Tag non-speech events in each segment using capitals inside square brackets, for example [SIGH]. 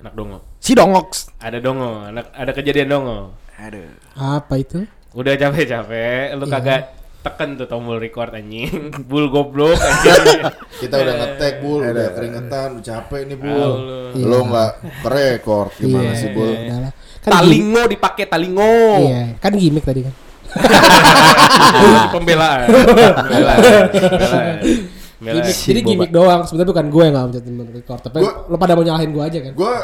Anak dongo. Si Dongox. Ada dongo, anak ada kejadian dongo. Aduh. Apa itu? Udah capek-capek, lu Iya. kagak tekan tuh tombol record anjing. [LAUGHS] Bul goblok anjing. Kita udah ngetek bul, udah keringetan, udah capek nih bul. Lo nggak kerekord gimana Iya, sih bul? iya, udahlah. Kan Talingo dipakai talingo. gimmick- Iya, kan gimmick tadi kan. Pembelaan. Pembelaan. Pembelaan. Pembelaan. Gimmick. Jadi gimmick doang. Sebenarnya bukan gue yang mencetin record. Tapi Gua- lo pada mau nyalahin gue aja kan. Gue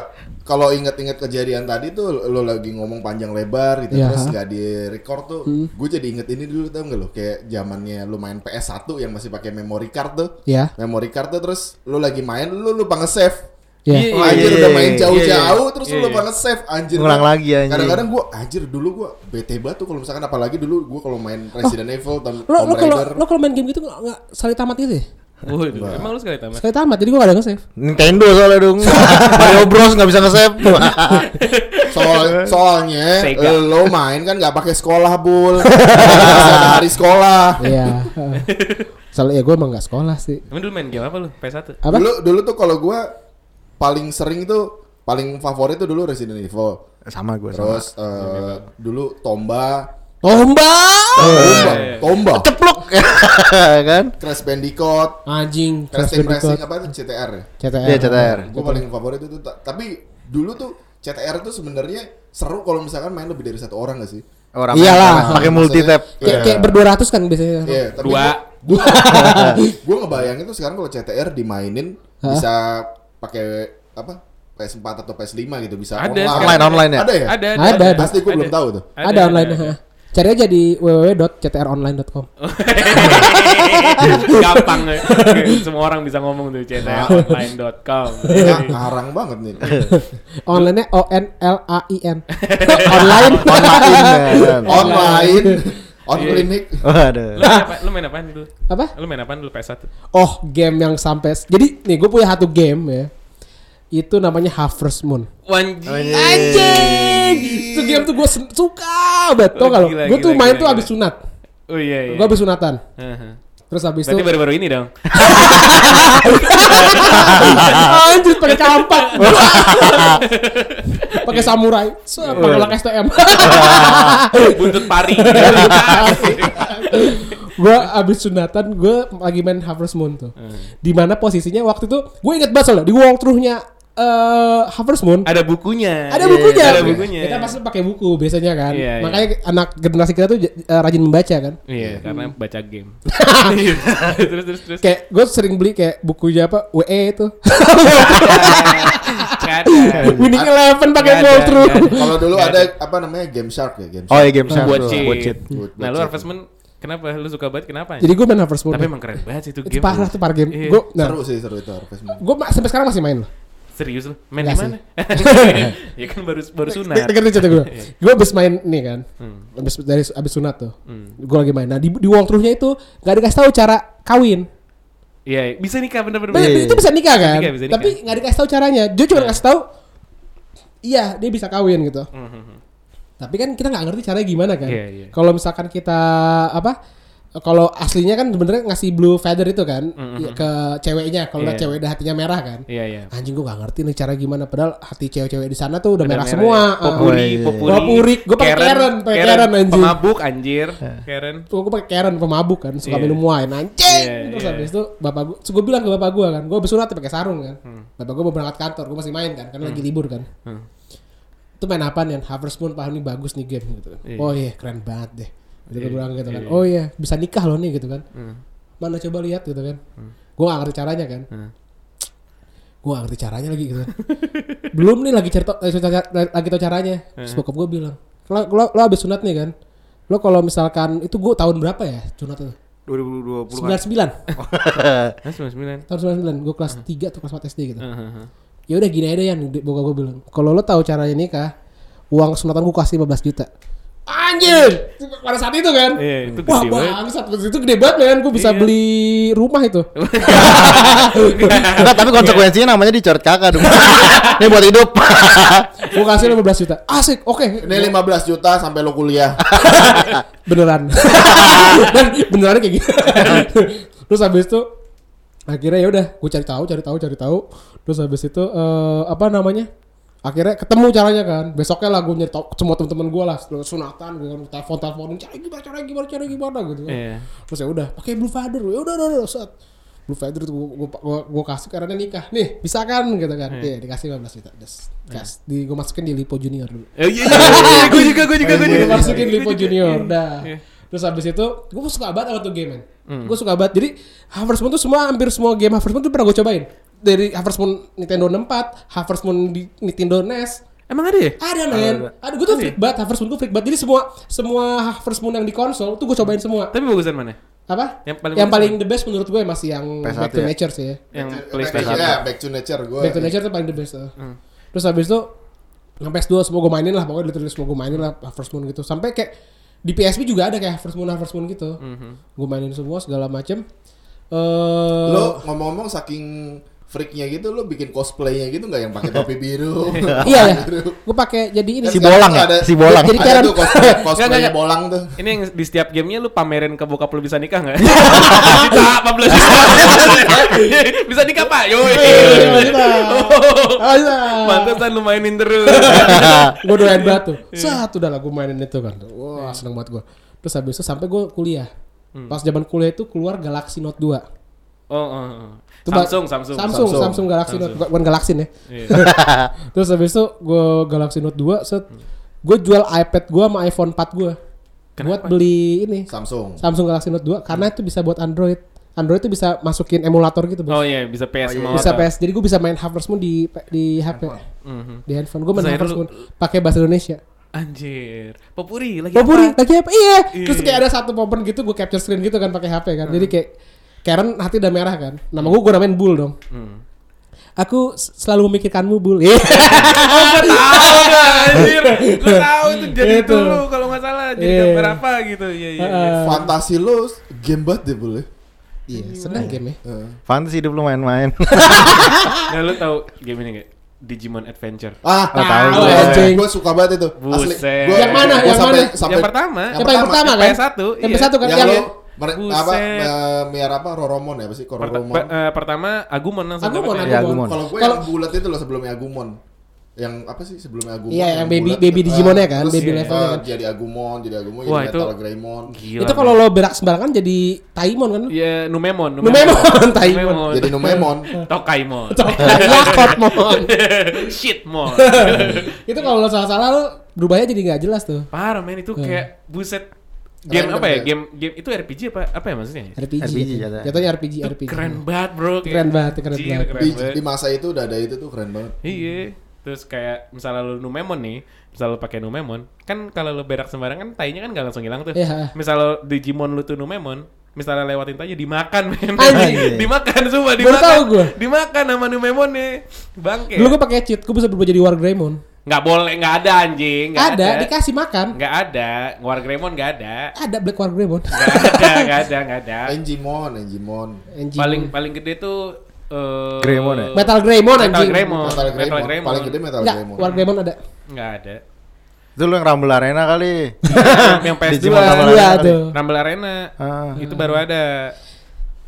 kalau inget-inget kejadian tadi tuh lo lagi ngomong panjang lebar gitu Iya, terus ha? Hmm. nggak di record tuh, gue jadi inget ini dulu tau gak lo kayak zamannya lo main PS1 yang masih pakai memory card tuh, Ya. memory card tuh terus lo lagi main lo lupa nge-save. Ya. Iya, Oh, anjir iya, udah iya, main jauh-jauh terus lu lupa iya. nge-save anjir. Ngulang Gua- lagi, anjing. Kadang-kadang gua anjir dulu gua bete banget tuh kalau misalkan apalagi dulu gua kalau main Resident Evil Tom, Lo Tomb lo kalau Raider. lo kalau main game gitu nggak nggak sekali tamat gitu ya? Waduh, emang lu sekali tamat. Sekali tamat. Jadi gue gak ada nge-save. Nintendo soalnya dong. [LAUGHS] Mario Bros nggak bisa nge-save. [LAUGHS] Soal, soalnya Sega. lo main kan nggak pakai sekolah bul. [LAUGHS] Ada hari sekolah. Iya. Soalnya ya gue emang gak sekolah sih. Emang dulu main game apa lu? PS1? Apa? Dulu dulu tuh kalau gua paling sering tuh paling favorit tuh dulu Resident Evil. sama gue sama. Terus eh, dulu Tomba, Tomba. Tomba, iya. Tomba, Ceplok [LAUGHS] [LAUGHS] kan? Crash Bandicoot, Anjing. Crash Bandicoot. apa itu CTR ya? CTR. Iya, CTR. gue paling favorit itu ta- tapi dulu tuh CTR itu sebenarnya seru kalau misalkan main lebih dari satu orang gak sih? Orang Iyalah. pakai multi tap. Kayak Iya. kayak berdua ratus kan biasanya. Iya, Dua. gue [LAUGHS] ngebayangin tuh sekarang kalau CTR dimainin Hah? bisa pakai apa? PS4 atau PS5 gitu bisa Ada online. sekarang. Online ya? Ada ya? Ada, Ada, ada. Pasti gue belum tahu tuh. Ada, online. ha. [LAUGHS] Cari aja di www.ctronline.com. [LAUGHS] Gampang ya. [LAUGHS] Semua orang bisa ngomong tuh ctonline.com. Ya, ngarang banget nih. Online-nya O N L A I N. Online. Online. Online, on clinic. Waduh. Lu main apa? Lu main apaan dulu? Apa? Lu main apaan dulu PS1? Oh, game yang sampai Jadi nih gue punya satu game ya. Itu namanya Harvest Moon. Wanji. Anjing. Itu game tuh gue suka banget. Tau Oh, lo? gila, Gue tuh main gila, tuh abis sunat. Oh iya iya. Gue abis sunatan. Heeh. Terus abis Berarti itu baru-baru ini dong. [LAUGHS] anjir pakai kampak. [LAUGHS] pakai samurai. So, pakai lak STM. [LAUGHS] Buntut pari. gue abis sunatan gue lagi main Harvest Moon tuh. Hmm. Di mana posisinya waktu itu gue inget banget soalnya di walkthrough-nya eh, Harvest Moon Ada bukunya. ada bukunya. Ada bukunya. Kita pasti pakai buku biasanya kan. Iya, iya. Makanya anak generasi kita tuh eh, rajin membaca kan. Iya, karena baca game. [LAUGHS] [LAUGHS] terus terus terus. Kayak gue sering beli kayak bukunya apa WE itu. [LAUGHS] Winning Eleven pakai ada. Kalau dulu ada apa namanya Game Shark ya Game Oh Shark. ya game shark Buat cheat. buat cheat. Buat- Nah, lu. Harvest Moon kenapa lu suka banget kenapa? Jadi gue main Harvest Moon. Tapi emang keren banget sih itu itu game. parah tuh parah game. Iya. Gue nah, Seru sih seru itu Harvest Moon. gue sampai sekarang masih main loh. Serius lu? Main Nggak di mana? [LAUGHS] ya kan baru baru sunat. Dengerin cerita gue. Gue abis main nih kan. Hmm. Abis dari abis sunat tuh. Hmm. Gue lagi main. Nah di, di walkthrough-nya itu gak dikasih tahu cara kawin. Iya, bisa nikah bener-bener. Bener, Iya. itu bisa nikah kan? nikah, bisa nikah. Tapi nggak dikasih tahu caranya. Dia cuma ngasih tahu, iya dia bisa kawin gitu. Hmm, Tapi kan kita nggak ngerti caranya gimana kan? Iya, iya. Kalau misalkan kita apa? Kalau aslinya kan sebenarnya ngasih blue feather itu kan ya, ke ceweknya. Kalau udah Iya. cewek udah hatinya merah kan? Iya, iya. Anjing gue gak ngerti nih cara gimana. Padahal hati cewek-cewek di sana tuh Udah udah merah, merah semua. ya. Popuri, iya. popuri. Popuri. Gua pakai Karen, pakai Karen, anjing. Pemabuk anjir. Karen. Tuh gue pakai Karen pemabuk kan, suka Iya. minum wine anjing. Iya, Terus iya. habis itu bapak gue, gue bilang ke bapak gue kan, gue habis sunat pakai sarung kan. Hmm. Bapak gue mau berangkat kantor, gue masih main kan, karena lagi libur kan. Hmm. Itu main apa nih? Harvest Moon, paham nih bagus nih game gitu. Iya. Oh iya keren banget deh. Iya, bilang gitu kan. iya. Oh iya bisa nikah loh nih gitu kan. Hmm. Mana coba lihat gitu kan. Gue gak ngerti caranya kan. Hmm. Gue gak ngerti caranya lagi gitu. [LAUGHS] Belum nih lagi cerita lagi, cerita- lagi tau caranya. Terus bokap gue bilang, lo, lo, lo abis sunat nih kan. Lo kalau misalkan itu gue tahun berapa ya sunat itu? 2020 99 Nah, 99. tahun 99 gue kelas 3 atau kelas 4 SD gitu Heeh. ya udah gini aja ya bokap gue bilang kalau lo tahu caranya nikah uang sunatan gue kasih 15 juta anjir pada saat itu kan Iya, itu wah gede banget. bangsat itu gede banget men gue bisa Iya. beli rumah itu [LAUGHS] Enggak, tapi konsekuensinya namanya dicoret kakak dong. [LAUGHS] Ini buat hidup. [LAUGHS] gue kasih 15 juta asik oke Ini 15 juta sampai lo kuliah. beneran dan beneran kayak gitu terus habis itu akhirnya ya udah gue cari tahu cari tahu cari tahu terus habis itu eh, apa namanya akhirnya ketemu caranya kan. Besoknya lah gue nyari semua teman-teman gue lah sunatan gue kan telepon teleponin cara gimana cara gimana cara gimana gitu. Kan. Iya. terus ya udah pakai blue father. Ya udah udah udah set. Blue father itu gue gue gue kasih karena nikah. Nih bisa kan? gitu kan. Iya. Dikasih 15 juta. Des kas di gue masukin di lipo junior dulu. Eh, Iya iya iya, gue juga gue juga gue juga. masukin Lipo. Junior Iya. dah. Iya. terus habis itu gue suka banget sama tuh game man gue suka banget. Jadi Harvest Moon tuh semua hampir semua game Harvest Moon tuh pernah gue cobain dari Harvest Moon Nintendo 64 Harvest Moon di Nintendo NES Emang ada ya? ada men ada gue tuh freak banget Harvest Moon tuh freak banget jadi semua semua Harvest Moon yang di konsol tuh gue cobain semua Tapi bagusan mana? apa Yang paling yang paling the best menurut gue masih yang PS1 Back to ya? Nature sih ya Yang PlayStation. ya, back to nature gue. Back to Nature tuh paling the best tuh. Terus habis itu yang PS2 semua gue mainin lah pokoknya literally semua gue mainin lah Harvest Moon gitu. Sampai kayak di PSP juga ada kayak Harvest Moon Harvest Moon gitu. Gue mainin semua segala macem. Eh Lo ngomong-ngomong saking freaknya gitu lo bikin cosplaynya gitu nggak yang pakai topi biru [LAUGHS] iya ya. Gue pakai jadi ini. Si Sekarang bolang ya? ada- Si bolang. Jadi ada tuh cosplay, bolang tuh Ini yang di setiap gamenya lu pamerin ke bokap lu bisa nikah nggak? [LAUGHS] Bisa 14 juta. [LAUGHS] bisa nikah pak? Yo. Mantesan lu mainin terus. gue doain banget tuh. Iya. Satu udah lah gue mainin itu kan. Wah seneng banget gue. Terus habis itu sampai gue kuliah. Hmm. Pas zaman kuliah itu keluar Galaxy Note 2. Oh, oh, oh. Samsung, Samsung, Samsung, Samsung. Samsung Galaxy Note, bukan Galaxy ya. Iya. [LAUGHS] Terus habis itu gue Galaxy Note 2 set gue jual iPad gue sama iPhone 4 gue buat beli ini Samsung Samsung Galaxy Note 2 karena itu bisa buat Android. Android itu bisa masukin emulator gitu, Bos. Oh iya, bisa PS mau bisa atau- PS. Jadi gue bisa main Harvest Moon di di HP. Mhm. Di handphone gue main Saya Harvest Moon pakai bahasa Indonesia. Anjir. Popuri lagi Popuri apa? lagi apa? Iya. Iya. Terus kayak ada satu momen gitu gue capture screen gitu kan pakai HP kan. Jadi kayak Karen hati udah merah kan. Nama gue gue namain Bull dong. Hmm. Aku selalu memikirkanmu Bull. [LAUGHS] Iya. Oh, gue tahu anjir. Gue tahu itu jadi Itu. dulu kalau nggak salah jadi Iya. gambar apa gitu. Iya, iya. iya. Heeh. fantasi lo game banget deh boleh Iya, senang game ya. Fantasy hidup lu main-main. [LAUGHS] Nah, lu tahu game ini gak? Digimon Adventure. ah Oh, tahu gue. anjing. gue suka banget itu asli Buset. Gua- Yang mana? gua Yang sampai, mana? sampai yang pertama. Yang paling pertama kan? PS1, Yang iya. PS1 kan yang yang mere- Buset. apa eh, miara apa Roromon ya Perta- Roromon pe- eh, pertama Agumon langsung. Agumon, Iya, ya. Agumon. kalau gue yang bulat itu loh sebelumnya Agumon yang apa sih sebelumnya Agumon Iya, yang baby- bulat. baby Ah, Digimonnya kan, terus, baby eh, levelnya kan. jadi Agumon jadi Agumon Wah, jadi itu- Metal Greymon Gila. itu kalau lo berak sembarangan jadi Taimon kan? Iya, Numemon. Numemon, [LAUGHS] Taimon. jadi Numemon [LAUGHS] Tokaimon. Yakortmon. [LAUGHS] Shitmon. itu kalau lo salah-salah lo berubahnya jadi nggak jelas tuh. Parah men itu kayak buset game apa ya? ya. Game game itu RPG apa apa ya maksudnya? RPG. RPG jatuh. Jatuhnya RPG, Itu RPG. keren banget, Bro. Kayak- Keren banget, keren banget. keren di, banget. di masa itu udah ada itu tuh keren banget Iya. Terus kayak misalnya lu Numemon nih, misalnya lu pakai Numemon, kan kalau lu berak sembarangan tainya kan gak langsung hilang tuh. Iya. Misalnya Digimon lu tuh Numemon, misalnya lewatin tainya dimakan men. [LAUGHS] Dimakan semua Baru dimakan. tahu gua. Dimakan sama Numemon nih. Bangke. Dulu gue pakai cheat, gue bisa berubah jadi Wargreymon. Nggak boleh, nggak ada anjing. Nggak Ada, ada. dikasih makan. Nggak ada. Wargreymon nggak ada. Ada Black Wargreymon. [LAUGHS] Nggak ada, nggak ada, nggak ada. Enjimon Enjimon. Paling paling gede tuh eh Greymon ya? Metal Greymon Metal anjing. Greymon. Metal Metal Greymon Greymon. paling gede Metal Enggak, Greymon Wargreymon ada. Nggak ada. Itu lu yang Rumble Arena kali. yang PS2 Digimon Rumble Iya tuh. Rumble Arena. Ah. Itu baru ada.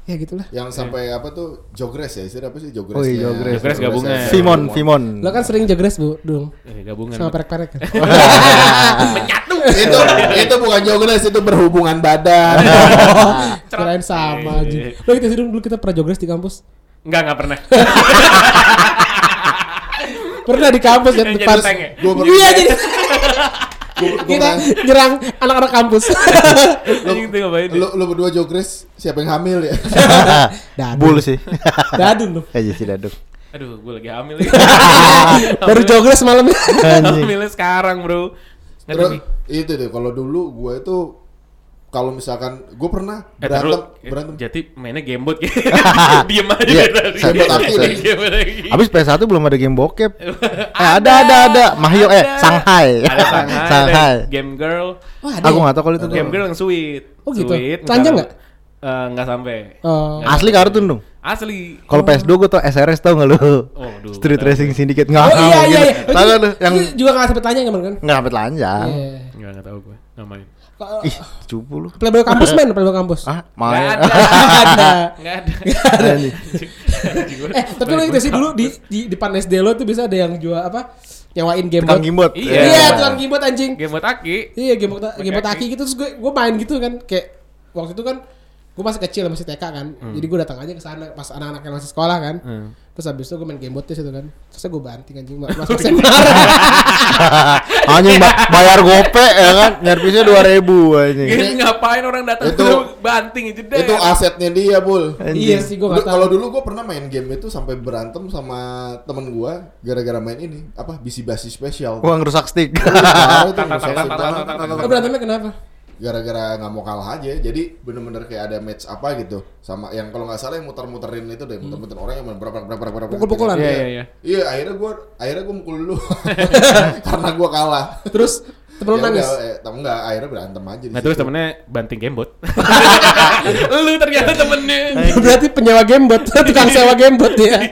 Ya gitulah. yang sampai apa tuh Jogres ya istilah apa sih Jogres Oh iya, Jogres. Jogres gabungan. ya. Vimon, Vimon. Lo kan sering jogres bu, dong. Eh, gabungan. Sama perek-perek kan. [LAUGHS] Menyatu. itu itu bukan Jogres itu berhubungan badan [LAUGHS] Kirain sama aja. Lo kita sih dulu kita pernah jogres di kampus. Enggak, enggak pernah. [LAUGHS] Pernah di kampus ya Yang depan. ya? Pernah- Iya jadi. Kita nyerang anak-anak kampus. [LAUGHS] Lu lu berdua Jogres siapa yang hamil ya [LAUGHS] Dadun. Bull sih. [LAUGHS] Dadun lu. Aja sih daduk. Aduh, gue lagi hamil lagi. Baru jogres malam. Hamilnya sekarang, Bro. Terus itu deh kalau dulu gue itu kalau misalkan gue pernah Eh, berantem eh, berantem Jadi mainnya gamebot gitu. [LAUGHS] [LAUGHS] Diem aja aki nih. Diem lagi. Abis PS1 belum ada game bokep. [LAUGHS] Eh, ada ada ada. Mahyo eh Ada. Shanghai. Ada Shanghai, Shanghai. ada Game Girl. Oh, ada. Aku ya? nggak tahu kalau itu. Game Girl yang sweet. Oh, gitu. Sweet, Telanjang misalnya- Eh, nggak sampai. Oh. Nggak Asli sampai. kartun dong. Asli. Kalau PS2 gue tau SRS tau gak lu? Oh, duh, Street. Racing Syndicate nggak Oh iya iya gitu. iya. Tahu nggak lu yang juga nggak sampai tanya kemarin kan? nggak sampai telanjang. Iya. Nggak nggak tahu gue. Nggak main. Ih, cupu lu. Playboy kampus men, Playboy kampus. Ah, Nggak main. ada. [LAUGHS] ada. Nggak ada. Eh, tapi lo itu sih dulu di di depan SD lo tuh bisa ada yang jual apa? Nyawain game Tukang bot. gimbot. Iya. Iya, tukang game bot anjing. Game buat aki. Iya, game bot game bot Pakai aki gitu terus gue gue main gitu kan kayak waktu itu kan gue masih kecil masih TK kan. Jadi gue datang aja ke sana pas anak-anak yang masih sekolah kan. Hmm. Terus habis itu gue main game bot di situ kan. Terus gue banting anjing masuk [LAUGHS] SMA. [LAUGHS] Anjing ba- bayar gope ya kan, nyerpisnya 2000 anjing. Gini ngapain orang datang Itu- itu banting itu deh. itu asetnya dia bul iya sih gue nggak tahu. kalau dulu gue pernah main game itu sampai berantem sama temen gue gara-gara main ini apa bisi basi spesial Wah ngerusak stick. [LAUGHS] Itu, berantemnya kenapa? Gara-gara nggak mau kalah aja jadi bener-bener kayak ada match apa gitu sama yang kalau nggak salah yang muter-muterin itu deh muter-muterin orang yang berapa berapa berapa berapa Pukul-pukulan. Iya iya iya. iya akhirnya gue akhirnya gue mukul dulu [LAUGHS] karena gue kalah Terus temen Ya nangis. udah, eh, tapi enggak akhirnya berantem aja di Nah terus temennya banting gamebot. [LAUGHS] Lu ternyata temennya. Berarti penyewa game bot, [LAUGHS] tukang sewa game bot dia.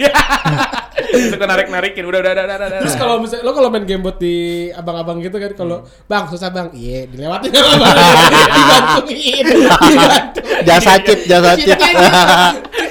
Suka narik-narikin. Udah udah udah udah. udah. Terus kalau misalnya lo kalau main game bot di abang-abang gitu kan kalau bang susah bang, iya dilewatin sama [LAUGHS] digantungin, digantung. jasa chip, jasa chip.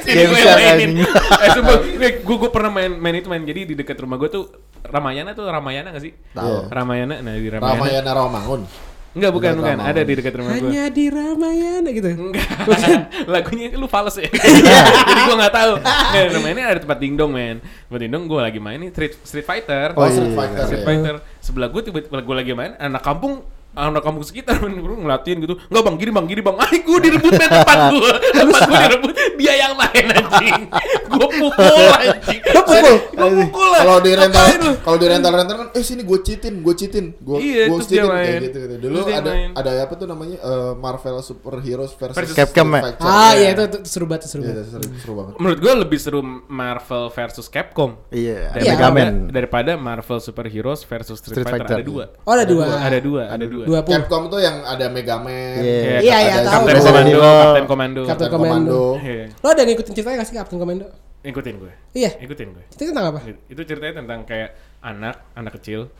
Sini Game gue Shark, mainin. Eh sumpah, gue, gue, gue pernah main main itu main jadi di dekat rumah gue tuh Ramayana tuh Ramayana gak sih? Tahu. Ramayana, nah di Ramayana. Ramayana Rawamangun Enggak bukan bukan, Ramayana. ada di dekat rumah gue. Hanya di Ramayana gitu. Enggak. [LAUGHS] Lagunya lu fals ya. [LAUGHS] Jadi gua enggak tahu. Enggak, namanya ada tempat dingdong, men. Tempat dingdong gua lagi main nih Street Street Fighter. Oh, Oh, Street iya. Fighter Street ya. Fighter. Sebelah gua tiba-tiba gua lagi main, anak kampung anak kampung sekitar men, bro, ngelatin gitu. Enggak bang, gini bang, gini bang. Ay, gua direbut men tempat [LAUGHS] gua. Tempat gua direbut. Dia yang main anjing. Gua pukul [LAUGHS] anjing. Lo pukul? Gua pukul lah. kalau di rental kalau di rental rental kan eh sini gue cheatin gue cheatin gue Iya, gue cheatin kayak gitu, gitu. dulu ada main. ada apa tuh namanya eh, Marvel Superheroes versus, Versus Capcom, ya? Ah iya itu, itu seru banget seru Iya, banget. seru, seru banget Menurut gua lebih seru Marvel versus Capcom. Iya, Iya. Mega Man. daripada Marvel Super Heroes versus Street, Street Fighter. Fighter. Ada dua. Oh ada dua. Ada dua, ada dua. Dua puluh. Capcom tuh yang ada Mega Man Iya. Iya, iya, tahu. Komando, Evil. Kapten Komando. Captain Captain Commando. Commando Iya. Lo ada ngikutin ceritanya gak sih Captain Commando? Ikutin gue. Iya. Ikutin gue. Ceritanya tentang apa? Itu ceritanya tentang kayak anak, anak kecil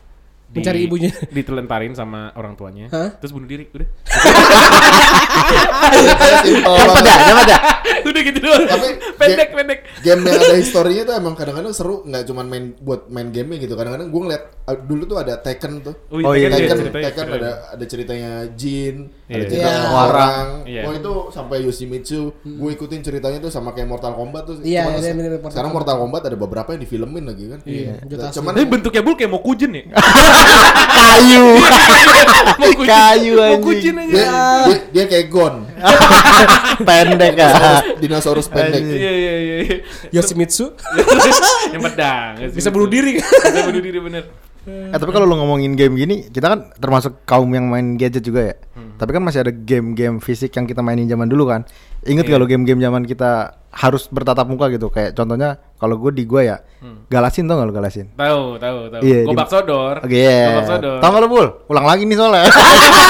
Mencari ibunya. [LAUGHS] Ditelentarin sama orang tuanya, Hah? terus bunuh diri, udah. Banget. ya, dapat ya. [LAUGHS] udah gitu doang. Tapi [LAUGHS] pendek, pendek. game yang ada historinya tuh emang kadang-kadang seru nggak cuman main buat main game gitu kadang-kadang gue ngeliat uh, dulu tuh ada Tekken tuh Oh, iya, Tekken Tekken, ceritanya Tekken keren. ada ada ceritanya Jin, ada Iya. cerita Iya. orang. Iya. Oh itu sampai Yoshimitsu, gue ikutin ceritanya tuh sama kayak Mortal Kombat tuh. Iya, ada Mortal sekarang. Mortal Kombat ada beberapa yang difilmin lagi kan. Iya, Nah, Cuman Tapi bentuknya bul kayak mau kujen ya. Kayu. [LAUGHS] mau kujen. Kayu, Mau anjing. kujen aja. dia, dia, dia kayak Gon, [LAUGHS] Pendek ya. dinosaurus pendek. Iya iya iya. iya. Yoshimitsu [LAUGHS] Yang pedang. bisa bunuh diri kan? Bisa bunuh diri bener. Eh tapi kalau lu ngomongin game gini, kita kan termasuk kaum yang main gadget juga ya. Tapi kan masih ada game-game fisik yang kita mainin zaman dulu kan. Ingat Iya. kalau game-game zaman kita harus bertatap muka gitu. Kayak contohnya kalau gue di gua ya, Galasin tau gak lu Galasin? Tahu, tahu, tahu. Di- Gobak sodor. Oke. Gobak sodor. Tau gak lu Bul? Ulang lagi nih soalnya.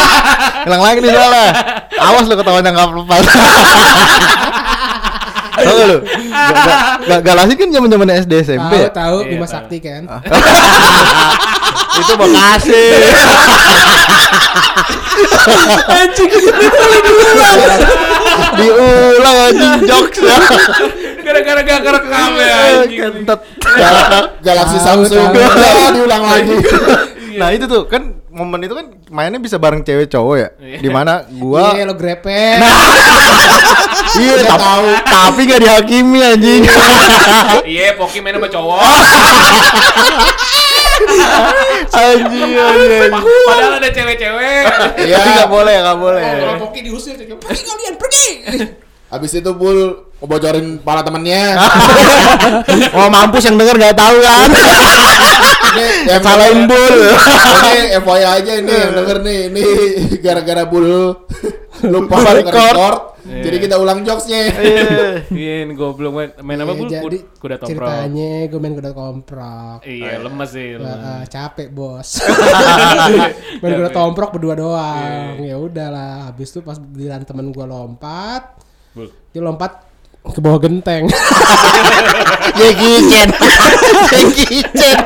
[LAUGHS] Ulang lagi nih soalnya. [LAUGHS] Awas lu ketahuan yang gak lepas. [LAUGHS] Gak lu? Ga- ga- ga- Galasin kan zaman zaman SD SMP. Tahu ya? tahu Iya, Bima tahu. Sakti kan. [LAUGHS] Itu Bekasi. [LAUGHS] Anjing Diulang anjing jokes ya. Gara-gara gak kerekam ya anjing. Kentet. Tahu, Samsung, tahu. diulang lagi. Nah itu tuh kan momen itu kan mainnya bisa bareng cewek cowok ya. Iya. Di mana gua Iya lo grepe. [LAUGHS] iya Dia tapi, tahu. tapi gak dihakimi anjing. [LAUGHS] Iya, Poki main sama cowok. [LAUGHS] anjing anjing. Pa- Padahal ada cewek-cewek. Iya. Tapi gak boleh gak boleh. Kalau Poki diusir, pergi kalian pergi. Habis itu Bul ngebocorin pala temennya. Oh mampus yang denger gak tahu kan. Yang Salahin bul. Ini FYI aja ini yang denger nih, ini gara-gara Bul [LAUGHS] lupa Record. record. Iya. Jadi kita ulang jokesnya. Iya, ini goblok main, main apa Iya, bul? jadi Kud- Kuda tomprok. ceritanya gue main kuda komprok Iya, lemes sih. Lemes. ah, capek bos [LAUGHS] main kuda tomprok berdua doang ya udahlah habis itu pas giliran temen gue lompat Bul. dia lompat ke bawah genteng [LAUGHS] Jackie Chan. Jackie Chan.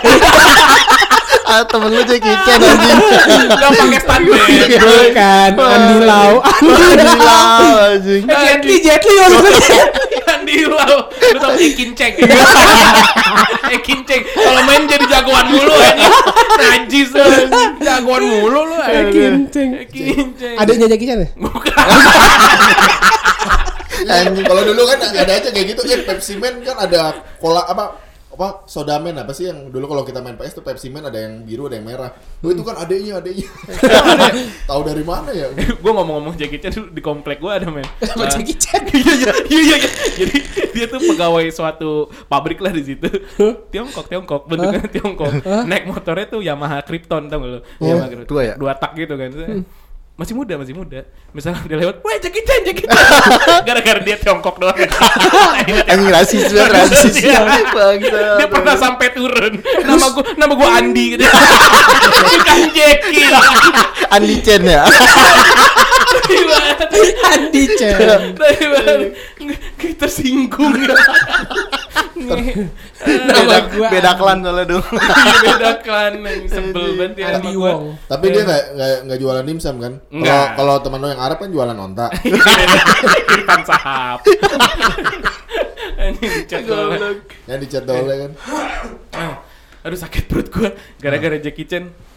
ah, temen lu Jackie Chan anjing. Gak pakai stuntman. bukan Andi Lau anjing. Eh, Jet Li Jet Li maksudnya [LAUGHS] Andi Lau. Lu tau Ekin Ceng. Ekin Ceng. Kalau main jadi jagoan mulu aja. Najis lu. Jagoan mulu lu. Ekin Ceng. Ekin Ceng. adanya Jackie Chan ya Bukan. [LAUGHS] Kalau dulu kan ada aja kayak gitu. Eh Pepsi Man kan ada cola apa apa soda man apa sih yang dulu kalau kita main PS tuh Pepsi Man ada yang biru ada yang merah. Oh itu kan adanya adanya. [LAUGHS] Tahu dari mana ya? gue ngomong-ngomong Jackie Chan dulu di komplek gue ada men. sama Nah, Jackie Chan [LAUGHS] Iya iya iya iya. iya. Jadi dia tuh pegawai suatu pabrik lah di situ. Tiongkok Tiongkok bentuknya Tiongkok. Naik motornya tuh Yamaha Krypton tau gak lu? Yamaha Krypton. tua ya? Dua tak gitu kan. Masih muda masih muda. Misalnya dia lewat, wah Jackie Chan Jackie Chan. [LAUGHS] Gara-gara dia Tiongkok doang. [LAUGHS] Anjing rasis banget rasis. Iya. Dia pernah sampai turun. Nama gua nama gua Andi gitu. [LAUGHS] Bukan Jackie. Andi Chen ya. Andi Chan Tapi singgung. Nama gua Beda klan soalnya dong. [LAUGHS] Iya, beda kan sebel banget ya sama gua. Tapi dia nggak nggak nggak jualan dimsum kan? Kalau kalau teman lo yang Arab kan jualan onta. [LAUGHS] Irfan Sahab. [LAUGHS] Ini dicat doang. yang dicat dole kan. Aduh sakit perut gua gara-gara Jackie Chan.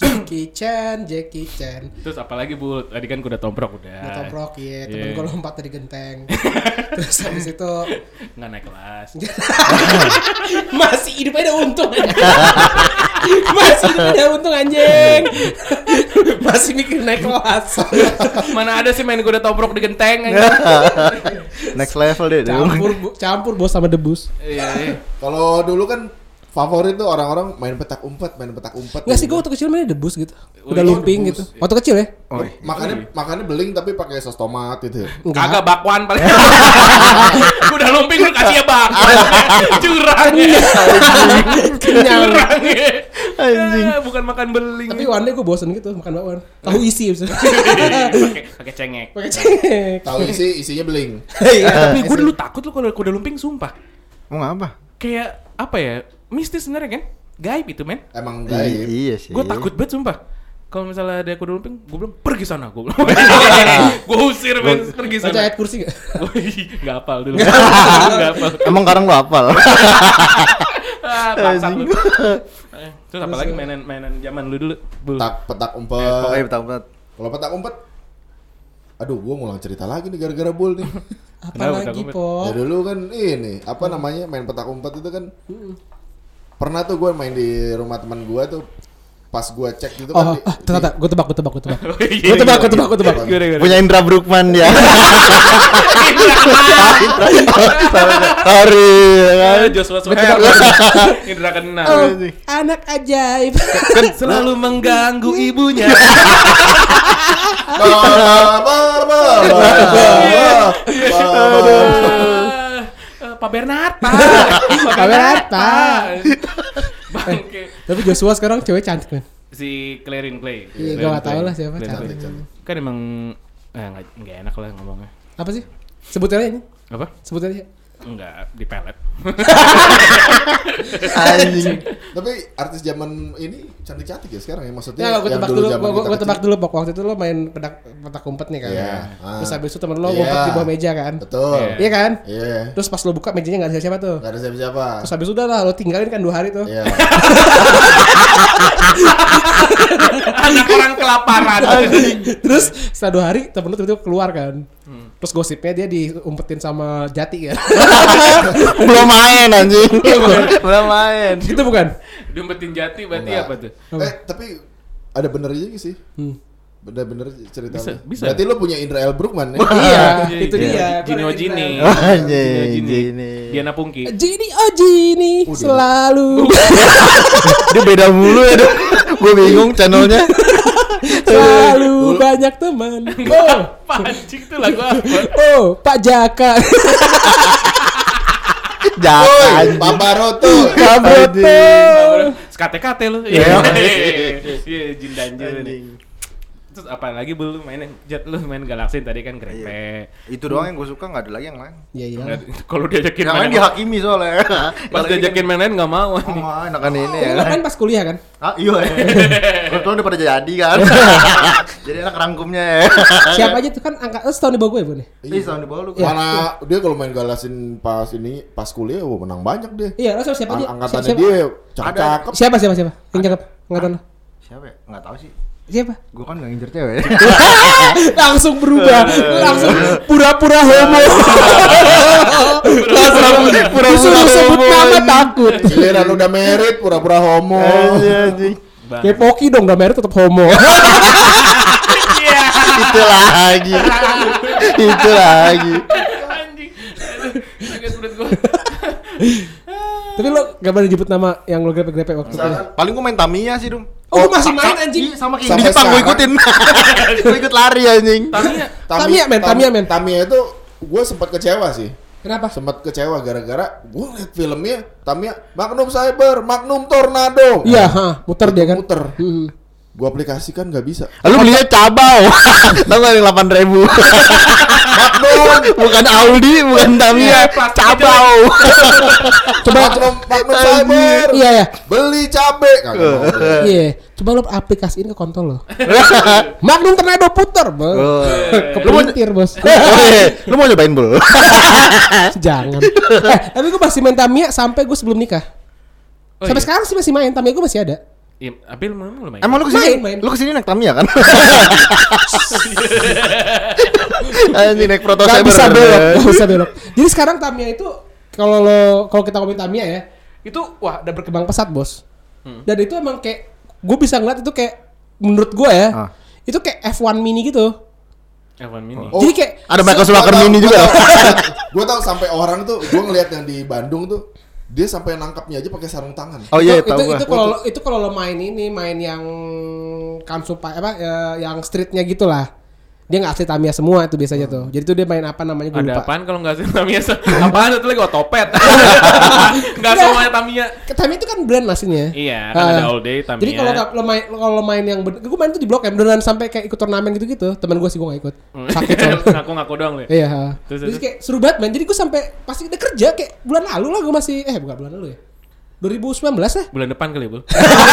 Jackie Chan Jackie Chan Terus apalagi Bu, tadi kan kuda tomprok udah. Udah toprok ya temen Iya. gue lompat dari genteng [LAUGHS] terus habis itu Nggak naik kelas. [LAUGHS] masih hidup ada untung [LAUGHS] masih hidup ada untung anjing masih mikir naik kelas Mana ada sih main kuda tomprok di genteng. Next level deh. campur bu- campur bos sama debus Iya, iya. Kalau dulu kan favorit tuh orang-orang main petak umpet, main petak umpet. Nggak sih gue waktu kecil mainnya debus gitu Udah Oh, lumping debus. gitu Waktu kecil ya Oh, Makannya makannya beling tapi pakai sos tomat gitu. Kagak bakwan paling. [LAUGHS] Udah lumping lu kasih ya bakwan. [LAUGHS] Curang ya. Kenyang Curang ya. Anjing. Bukan makan beling. Tapi one day gue bosen gitu makan bakwan Tahu isi abis [LAUGHS] itu. pakai pakai cengek. Pakai cengek Tahu isi isinya beling. Iya Tapi gue dulu takut lu kalau kuda lumping sumpah. Mau apa? Kayak apa ya? Mistis sebenarnya kan? Gaib itu men. Emang I- gaib. Iya sih. Gue takut banget sumpah. Kalau misalnya ada kuda lumping, gue bilang pergi sana. Gue bilang, [LAUGHS] gue usir men, pergi Baca sana. ayat kursi gak? [LAUGHS] Nggak hafal dulu. [LAUGHS] Hafal. Emang sekarang lu hafal? Ah, bangsat lu. Eh, Terus apa lagi mainan mainan zaman lu dulu? Petak petak Oh iya umpet. betul betul. Kalau petak umpet Aduh, gua ngulang cerita lagi nih gara-gara bul nih. Apalagi udah po Ya dulu kan ini, apa namanya? Main petak umpet itu kan pernah tuh gue main di rumah teman gua tuh pas gua cek gitu Oh, kan di- ah, ternyata gue tebak, gue tebak, gue tebak. [LAUGHS] Gue Gue tebak, gue tebak, gue tebak. Gimana, gimana? Punya Indra Brukman dia. Sorry. ya [LAUGHS] Joshua Suher. Indra kenal. Oh, anak ajaib. Kan selalu mengganggu ibunya. Ba- ba- ba- ba- ba- ba- eh, Pak Bernard, Pak. Pak Bernard, Pak. Tapi Joshua sekarang cewek cantik kan. Si Clarin Clay. Iya, nggak tahu Clay. lah siapa, cantik. Clay. Kan emang eh nggak nggak enak lah ngomongnya. Apa sih? Sebut aja ini. Apa? Sebut aja. Enggak di pelet. Anjing. Tapi artis zaman ini cantik-cantik ya sekarang ya maksudnya. Ya, gue tebak dulu, gue kita gue tebak dulu pok waktu itu lo main pedak petak umpet nih kan. Iya. Ah. Terus habis itu temen lo Iya. ngumpet di bawah meja kan. Betul. Iya. Iya kan? Iya. Terus pas lo buka mejanya nggak ada siapa tuh. Gak ada siapa-siapa. Terus habis udah lah lo tinggalin kan dua hari tuh. Iya. [LAUGHS] [LAUGHS] Anak orang kelaparan. [LAUGHS] Terus setelah dua hari temen lo tiba-tiba keluar kan. Hmm. Terus gosipnya dia diumpetin sama Jati kan. [LAUGHS] Belum main anjing. Belum main. itu bukan? Diumpetin jati berarti Enggak. apa tuh? Eh tapi ada bener juga sih. Hmm. Bener-bener cerita Bisa, lu. bisa. Berarti lo punya Indra L. Brookman ya? [LAUGHS] iya, Iya, itu iya. dia. Gini oh Gini. Oh, Gini. Diana Pungki. Gini oh Gini selalu [LAUGHS] Dia beda mulu ya dong. Gue bingung channelnya. [LAUGHS] selalu banyak teman. Oh, Apa anjing tuh lagu apa? oh, Pak Jaka. Jangan. Pak Baroto. Kabroto. Skate-kate lu. Iya. Iya, jin dan jin. Terus apa lagi bu lu main jet lu main Galaxy tadi kan grepe. Itu doang yang gue suka nggak ada lagi yang lain. Iya iya. Nggak- Kalau diajakin Yang lain main dihakimi soalnya. [LAUGHS] pas diajakin main lain nggak mau. Oh, enakan ini ya. Kan pas kuliah kan? Ah, iya. [LAUGHS] Kebetulan udah pada jadi kan. [LAUGHS] jadi enak rangkumnya ya. Siapa aja tuh kan angkat lu setahun di bawah gue bu nih. Ih, tahun di bawah lu. Mana dia kalau main galasin pas ini pas kuliah, wah menang banyak dia. Iya, lu siapa aja? Ang- Angkatannya siapa, dia cakep-cakep. Siapa siapa siapa? Yang cakep angkatan lu? Siapa ya? Enggak tahu sih. Siapa? Gue kan nggak ngincer cewek. [LAUGHS] langsung berubah, langsung pura-pura homo. langsung pura-pura disuruh sebut homo, nama takut. Giliran udah merit, pura-pura homo. anjing. Kayak Poki dong, udah merah tetap homo. Itu lagi. Itu lagi. Anjing. Sakit perut gua. Tapi lo gak pernah jemput nama yang lo grepe-grepe waktu itu. Paling gue main Tamiya sih, Dum. Oh, lu masih main anjing. Iya, sama kayak di Jepang gue ikutin. [LAUGHS] gue ikut lari anjing. Tamiya. Tamiya, men, Tamiya, men. Tamiya itu gue sempat kecewa sih. Kenapa? Sempat kecewa gara-gara gue liat filmnya Tamiya Magnum Cyber, Magnum Tornado. Iya, ha, muter dia kan. Muter. Hmm. Gue aplikasi kan nggak bisa. Lu belinya cabau. [LAUGHS] Tahu nggak yang delapan ribu? [LAUGHS] bukan Audi, bukan Tamiya, Iya, plastiknya cabau. [LAUGHS] Coba Magnum Cyber. Iya ya. Beli cabe. Kagak deh. Iya. Coba lo aplikasiin ke kontol lo. Magnum Tornado puter, Bos. Oh. Kepelintir, Bos. Iya. Lu mau nyobain bul? Jangan. Eh, tapi gue masih main Tamiya sampai gue sebelum nikah. Oh, sampai iya. sekarang sih masih main Tamiya gue masih ada. Iya, Abil lu main. Emang lu ke sini? Main, main. Lu ke sini naik Tamiya kan? [LAUGHS] Anjing naik Proto Gak bisa belok, gak bisa belok. Jadi sekarang Tamiya itu kalau lo kalau kita ngomongin Tamiya ya, itu wah udah berkembang pesat bos. Hmm. Dan itu emang kayak gue bisa ngeliat itu kayak menurut gue ya, Ah. itu kayak F1 mini gitu. F1 Mini. Oh, Jadi kayak Ada Michael Schumacher mini juga. Gua tahu sampai orang tuh, gua ngeliat yang di Bandung tuh, dia sampai nangkapnya aja pakai sarung tangan. Oh iya, itu, itu, kalau lo- itu kalau lo main ini main yang kansupa apa ya, yang streetnya gitulah. Dia nggak asli Tamiya semua itu biasanya tuh. Jadi tuh dia main apa namanya gue Ada lupa. apaan kalau nggak sih Tamiya? [LAUGHS] Apaan itu lagi otopet? [LAUGHS] Nggak semuanya Tamiya. Tamiya itu kan brand aslinya. Iya, kan ada all day Tamiya. Jadi kalau lo main kalau main yang gue main tuh di blok M beneran sampai kayak ikut turnamen gitu-gitu. Temen gue sih gue gak ikut. Sakit soalnya. [LAUGHS] Ngaku-ngaku doang lu. ya? Iya. Terus, terus. kayak seru banget man. Jadi gue sampai pasti udah kerja kayak bulan lalu lah gue masih eh bukan bulan lalu ya. 2019 ya. Bulan depan kali, Bu.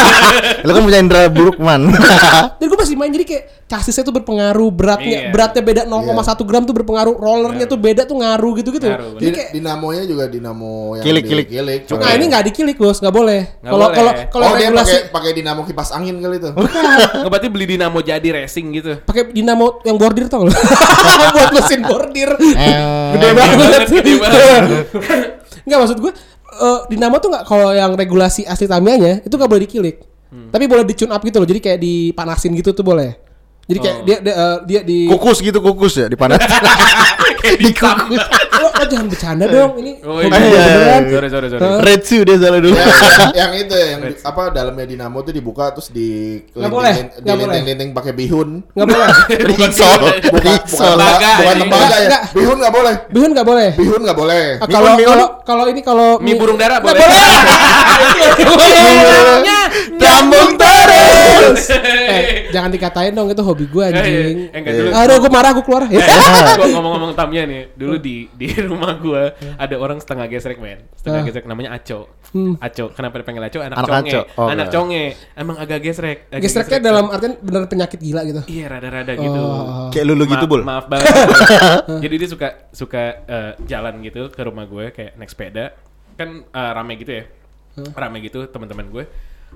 [LAUGHS] Lu kan punya indra buruk man. [LAUGHS] Dan gue masih main jadi kayak chassisnya tuh berpengaruh, beratnya Iya. beratnya beda 0,1 gram tuh berpengaruh, rollernya tuh beda tuh ngaruh gitu-gitu. Ngaruh, Jadi Di, kayak dinamonya juga dinamo yang Kilik, di- kilik. kilik. Cukup. Nah ini nggak dikilik bos, nggak boleh. Kalau kalau kalau Oh dia regulasi pakai pakai dinamo kipas angin kali itu. [LAUGHS] Nggak berarti beli dinamo jadi racing gitu. pakai dinamo yang bordir tau lo buat mesin bordir Eh, gede banget Gede banget. nggak maksud gue eh, dinamo tuh nggak kalau yang regulasi asli Tamiya itu nggak boleh dikilik tapi boleh dicune up gitu loh jadi kayak dipanasin gitu tuh boleh jadi kayak Oh. dia dia, eh, dia di kukus gitu kukus ya di panas. [LAUGHS] Kayak di kukus. lo, lo jangan bercanda dong ini Oh iya. beneran. Sorry, sorry, sorry. Red Shoe dia salah dulu. Ya, yang, yang itu ya, yang di- apa dalamnya dinamo tuh dibuka terus di Nggak boleh, nggak boleh. linting pakai bihun. nggak boleh Risol. [LAUGHS] Bukan bukan, bukan tembaga ya. Bihun nggak boleh. bihun nggak boleh Bihun nggak boleh. Ah, kalau kalau kalau ini kalau Mie burung dara Nggak boleh. boleh. [LAUGHS] Nyambung terus. eh, jangan dikatain dong itu hobi gue anjing. Eh, enggak dulu. Aduh, gue marah, gue keluar. Ya. gua [LAUGHS] ngomong-ngomong Tamiya nih, dulu di di rumah gua ada orang setengah gesrek men, setengah Ah. gesrek namanya Aco. Hmm. Aco, kenapa dipanggil Aco? Anak, Anak conge, Aco. Oh, anak iya. conge, emang agak gesrek. agak Gesreknya dalam artian bener penyakit gila gitu. Iya, rada-rada gitu. Oh. Kayak lulu gitu Ma- bul. Maaf banget. [LAUGHS] Jadi dia suka suka eh, jalan gitu ke rumah gue kayak naik sepeda. Kan eh, rame gitu ya. Rame gitu teman-teman gue.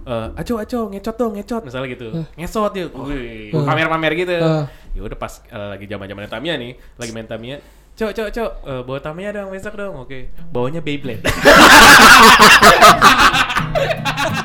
Eh, aco aco ngecot dong ngecot misalnya gitu ngesot ya Wih, pamer-pamer gitu Uh. ya udah pas eh, lagi zaman-zaman Tamiya nih lagi main Tamiya Cok, cok, cok, eh, uh, bawa Tamiya dong besok dong, oke. Okay. Bawanya Beyblade. [LAUGHS]